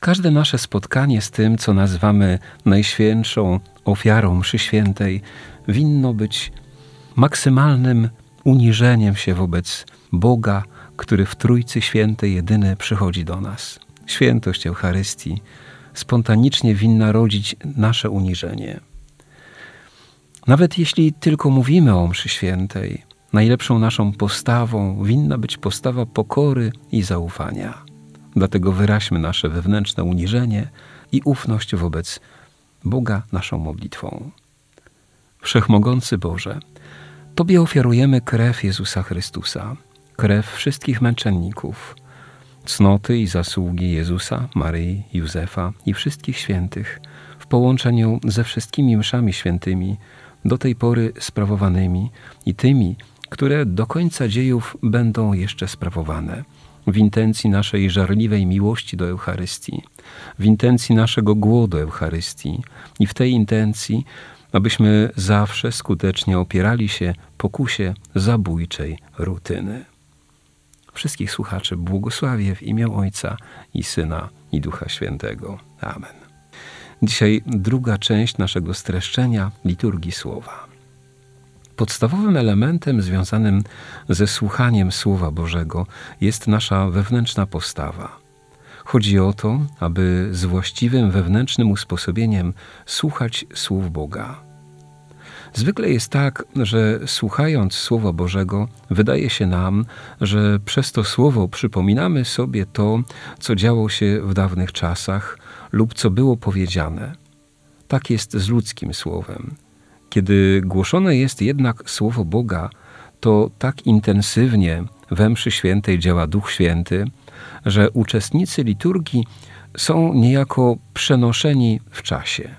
Każde nasze spotkanie z tym, co nazywamy najświętszą ofiarą mszy świętej, winno być maksymalnym uniżeniem się wobec Boga, który w Trójcy Świętej jedyny przychodzi do nas. Świętość Eucharystii spontanicznie winna rodzić nasze uniżenie. Nawet jeśli tylko mówimy o mszy świętej, najlepszą naszą postawą winna być postawa pokory i zaufania. Dlatego wyraźmy nasze wewnętrzne uniżenie i ufność wobec Boga naszą modlitwą. Wszechmogący Boże, Tobie ofiarujemy krew Jezusa Chrystusa, krew wszystkich męczenników, cnoty i zasługi Jezusa, Maryi, Józefa i wszystkich świętych w połączeniu ze wszystkimi mszami świętymi, do tej pory sprawowanymi i tymi, które do końca dziejów będą jeszcze sprawowane w intencji naszej żarliwej miłości do Eucharystii, w intencji naszego głodu Eucharystii i w tej intencji, abyśmy zawsze skutecznie opierali się pokusie zabójczej rutyny. Wszystkich słuchaczy błogosławię w imię Ojca i Syna i Ducha Świętego. Amen. Dzisiaj druga część naszego streszczenia liturgii słowa. Podstawowym elementem związanym ze słuchaniem Słowa Bożego jest nasza wewnętrzna postawa. Chodzi o to, aby z właściwym wewnętrznym usposobieniem słuchać słów Boga. Zwykle jest tak, że słuchając Słowa Bożego, wydaje się nam, że przez to Słowo przypominamy sobie to, co działo się w dawnych czasach lub co było powiedziane. Tak jest z ludzkim Słowem. Kiedy głoszone jest jednak Słowo Boga, to tak intensywnie we mszy świętej działa Duch Święty, że uczestnicy liturgii są niejako przenoszeni w czasie.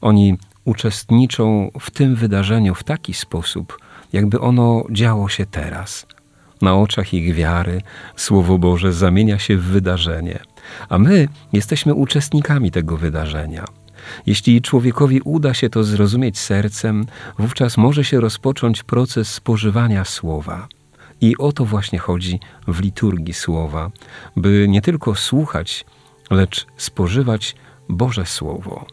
Oni uczestniczą w tym wydarzeniu w taki sposób, jakby ono działo się teraz. Na oczach ich wiary Słowo Boże zamienia się w wydarzenie, a my jesteśmy uczestnikami tego wydarzenia. Jeśli człowiekowi uda się to zrozumieć sercem, wówczas może się rozpocząć proces spożywania słowa. I o to właśnie chodzi w liturgii słowa, by nie tylko słuchać, lecz spożywać Boże Słowo.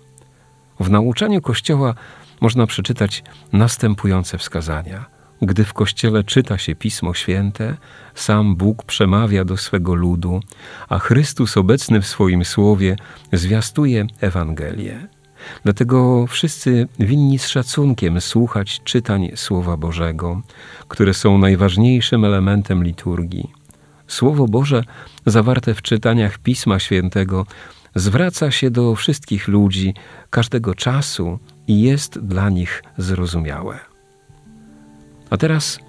W nauczaniu Kościoła można przeczytać następujące wskazania. Gdy w Kościele czyta się Pismo Święte, sam Bóg przemawia do swego ludu, a Chrystus obecny w swoim Słowie zwiastuje Ewangelię. Dlatego wszyscy winni z szacunkiem słuchać czytań Słowa Bożego, które są najważniejszym elementem liturgii. Słowo Boże, zawarte w czytaniach Pisma Świętego, zwraca się do wszystkich ludzi każdego czasu i jest dla nich zrozumiałe. A teraz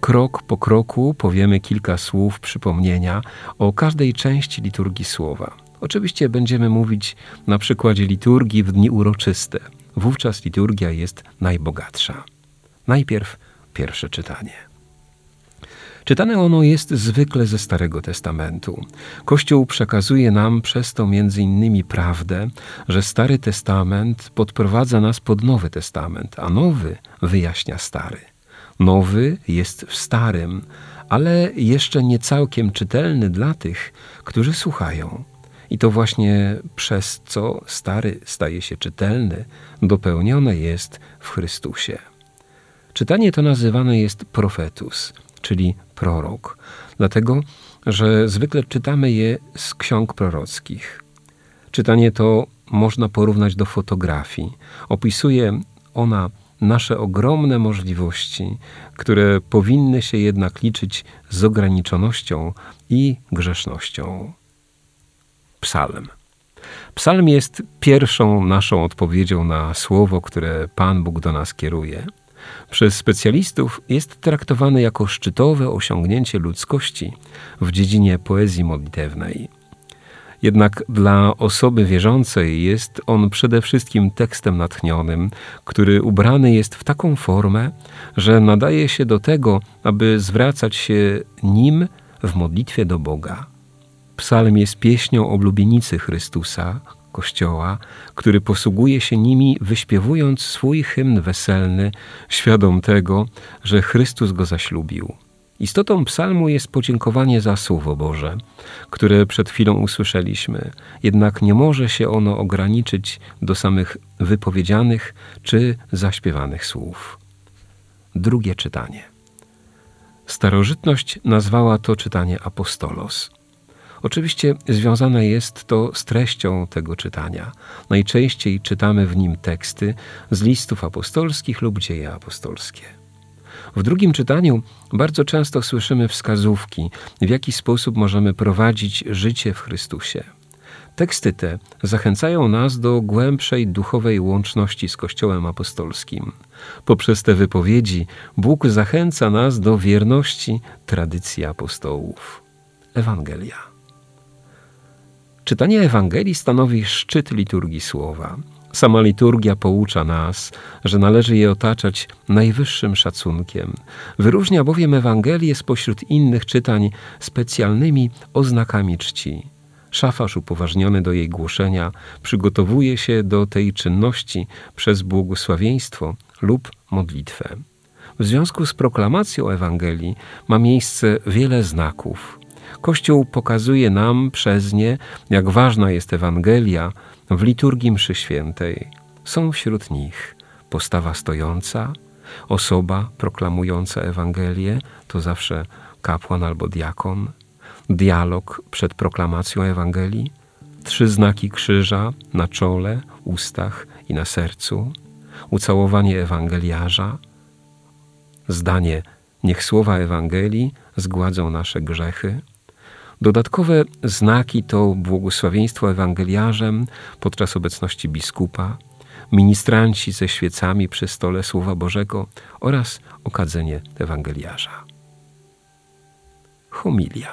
krok po kroku powiemy kilka słów przypomnienia o każdej części liturgii słowa. Oczywiście będziemy mówić na przykładzie liturgii w dni uroczyste. Wówczas liturgia jest najbogatsza. Najpierw pierwsze czytanie. Czytane ono jest zwykle ze Starego Testamentu. Kościół przekazuje nam przez to między innymi prawdę, że Stary Testament podprowadza nas pod Nowy Testament, a Nowy wyjaśnia Stary. Nowy jest w Starym, ale jeszcze nie całkiem czytelny dla tych, którzy słuchają. I to właśnie przez co Stary staje się czytelny, dopełnione jest w Chrystusie. Czytanie to nazywane jest profetus, czyli prorok, dlatego że zwykle czytamy je z ksiąg prorockich. Czytanie to można porównać do fotografii. Opisuje ona nasze ogromne możliwości, które powinny się jednak liczyć z ograniczonością i grzesznością. Psalm. Psalm jest pierwszą naszą odpowiedzią na słowo, które Pan Bóg do nas kieruje. Przez specjalistów jest traktowany jako szczytowe osiągnięcie ludzkości w dziedzinie poezji modlitewnej. Jednak dla osoby wierzącej jest on przede wszystkim tekstem natchnionym, który ubrany jest w taką formę, że nadaje się do tego, aby zwracać się nim w modlitwie do Boga. Psalm jest pieśnią oblubienicy Chrystusa, Kościoła, który posługuje się nimi, wyśpiewując swój hymn weselny, świadom tego, że Chrystus go zaślubił. Istotą psalmu jest podziękowanie za Słowo Boże, które przed chwilą usłyszeliśmy, jednak nie może się ono ograniczyć do samych wypowiedzianych czy zaśpiewanych słów. Drugie czytanie. Starożytność nazwała to czytanie apostolos. Oczywiście związane jest to z treścią tego czytania. Najczęściej czytamy w nim teksty z listów apostolskich lub dzieje apostolskie. W drugim czytaniu bardzo często słyszymy wskazówki, w jaki sposób możemy prowadzić życie w Chrystusie. Teksty te zachęcają nas do głębszej duchowej łączności z Kościołem apostolskim. Poprzez te wypowiedzi Bóg zachęca nas do wierności tradycji apostołów. Ewangelia. Czytanie Ewangelii stanowi szczyt liturgii słowa. Sama liturgia poucza nas, że należy je otaczać najwyższym szacunkiem. Wyróżnia bowiem Ewangelię spośród innych czytań specjalnymi oznakami czci. Szafarz upoważniony do jej głoszenia przygotowuje się do tej czynności przez błogosławieństwo lub modlitwę. W związku z proklamacją Ewangelii ma miejsce wiele znaków. Kościół pokazuje nam przez nie, jak ważna jest Ewangelia w liturgii mszy świętej. Są wśród nich postawa stojąca, osoba proklamująca Ewangelię, to zawsze kapłan albo diakon, dialog przed proklamacją Ewangelii, trzy znaki krzyża na czole, ustach i na sercu, ucałowanie ewangeliarza, zdanie niech słowa Ewangelii zgładzą nasze grzechy, Dodatkowe znaki to błogosławieństwo ewangeliarzem podczas obecności biskupa, ministranci ze świecami przy stole Słowa Bożego oraz okadzenie ewangeliarza. Homilia.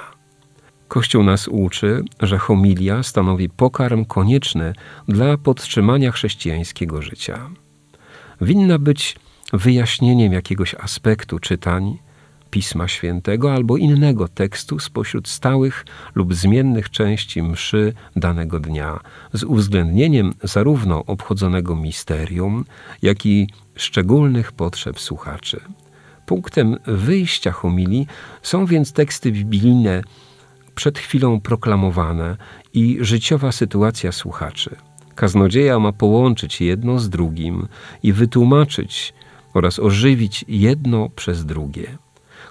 Kościół nas uczy, że homilia stanowi pokarm konieczny dla podtrzymania chrześcijańskiego życia. Winna być wyjaśnieniem jakiegoś aspektu czytań, Pisma Świętego albo innego tekstu spośród stałych lub zmiennych części mszy danego dnia, z uwzględnieniem zarówno obchodzonego misterium, jak i szczególnych potrzeb słuchaczy. Punktem wyjścia homilii są więc teksty biblijne przed chwilą proklamowane i życiowa sytuacja słuchaczy. Kaznodzieja ma połączyć jedno z drugim i wytłumaczyć oraz ożywić jedno przez drugie.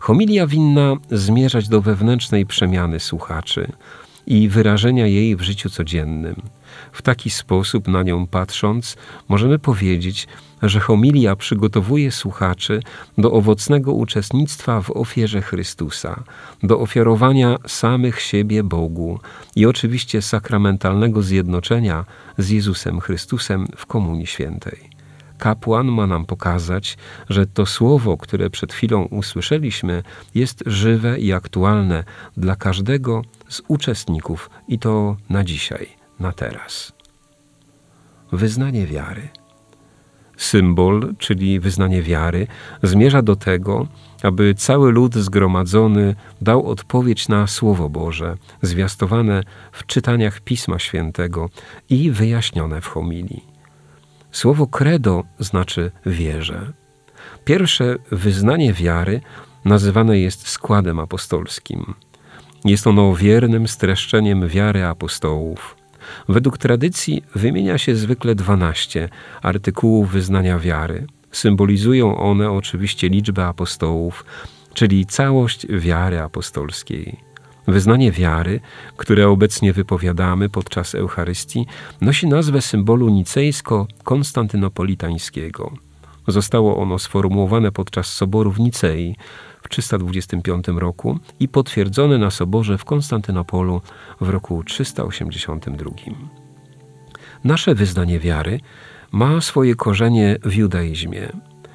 Homilia winna zmierzać do wewnętrznej przemiany słuchaczy i wyrażenia jej w życiu codziennym. W taki sposób na nią patrząc, możemy powiedzieć, że homilia przygotowuje słuchaczy do owocnego uczestnictwa w ofierze Chrystusa, do ofiarowania samych siebie Bogu i oczywiście sakramentalnego zjednoczenia z Jezusem Chrystusem w Komunii Świętej. Kapłan ma nam pokazać, że to słowo, które przed chwilą usłyszeliśmy, jest żywe i aktualne dla każdego z uczestników i to na dzisiaj, na teraz. Wyznanie wiary. Symbol, czyli wyznanie wiary, zmierza do tego, aby cały lud zgromadzony dał odpowiedź na Słowo Boże, zwiastowane w czytaniach Pisma Świętego i wyjaśnione w homilii. Słowo credo znaczy wierzę. Pierwsze wyznanie wiary nazywane jest składem apostolskim. Jest ono wiernym streszczeniem wiary apostołów. Według tradycji wymienia się zwykle dwanaście artykułów wyznania wiary. Symbolizują one oczywiście liczbę apostołów, czyli całość wiary apostolskiej. Wyznanie wiary, które obecnie wypowiadamy podczas Eucharystii, nosi nazwę symbolu nicejsko-konstantynopolitańskiego. Zostało ono sformułowane podczas Soboru w Nicei w 325 roku i potwierdzone na Soborze w Konstantynopolu w roku 382. Nasze wyznanie wiary ma swoje korzenie w judaizmie.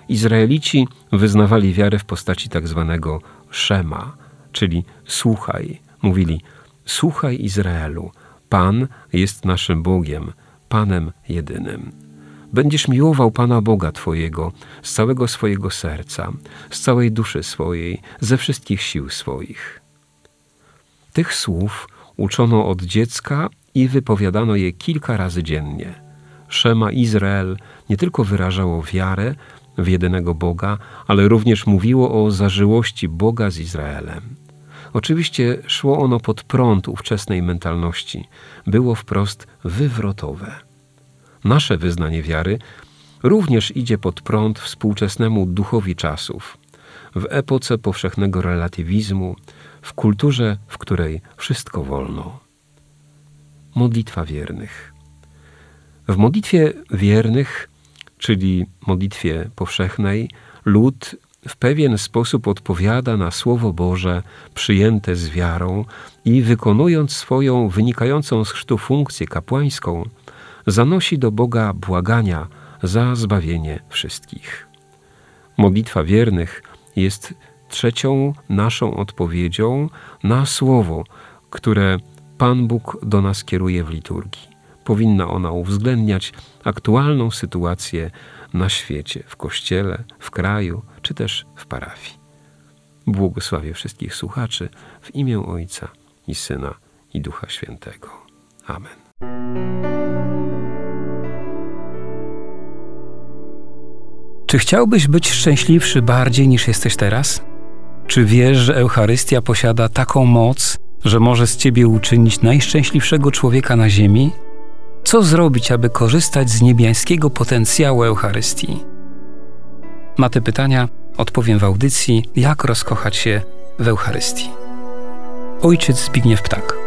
Izraelici wyznawali wiarę w postaci tak zwanego szema – czyli słuchaj. Mówili: Słuchaj Izraelu, Pan jest naszym Bogiem, Panem jedynym. Będziesz miłował Pana Boga Twojego z całego swojego serca, z całej duszy swojej, ze wszystkich sił swoich. Tych słów uczono od dziecka i wypowiadano je kilka razy dziennie. Szema Izrael nie tylko wyrażało wiarę w jedynego Boga, ale również mówiło o zażyłości Boga z Izraelem. Oczywiście szło ono pod prąd ówczesnej mentalności, było wprost wywrotowe. Nasze wyznanie wiary również idzie pod prąd współczesnemu duchowi czasów. W epoce powszechnego relatywizmu, w kulturze, w której wszystko wolno. Modlitwa wiernych. W modlitwie wiernych, czyli modlitwie powszechnej, lud w pewien sposób odpowiada na Słowo Boże przyjęte z wiarą i wykonując swoją wynikającą z chrztu funkcję kapłańską, zanosi do Boga błagania za zbawienie wszystkich. Modlitwa wiernych jest trzecią naszą odpowiedzią na słowo, które Pan Bóg do nas kieruje w liturgii. Powinna ona uwzględniać aktualną sytuację na świecie, w kościele, w kraju czy też w parafii. Błogosławię wszystkich słuchaczy w imię Ojca i Syna i Ducha Świętego. Amen. Czy chciałbyś być szczęśliwszy bardziej niż jesteś teraz? Czy wiesz, że Eucharystia posiada taką moc, że może z ciebie uczynić najszczęśliwszego człowieka na ziemi? Co zrobić, aby korzystać z niebiańskiego potencjału Eucharystii? Na te pytania odpowiem w audycji Jak rozkochać się w Eucharystii. Ojciec Zbigniew Ptak.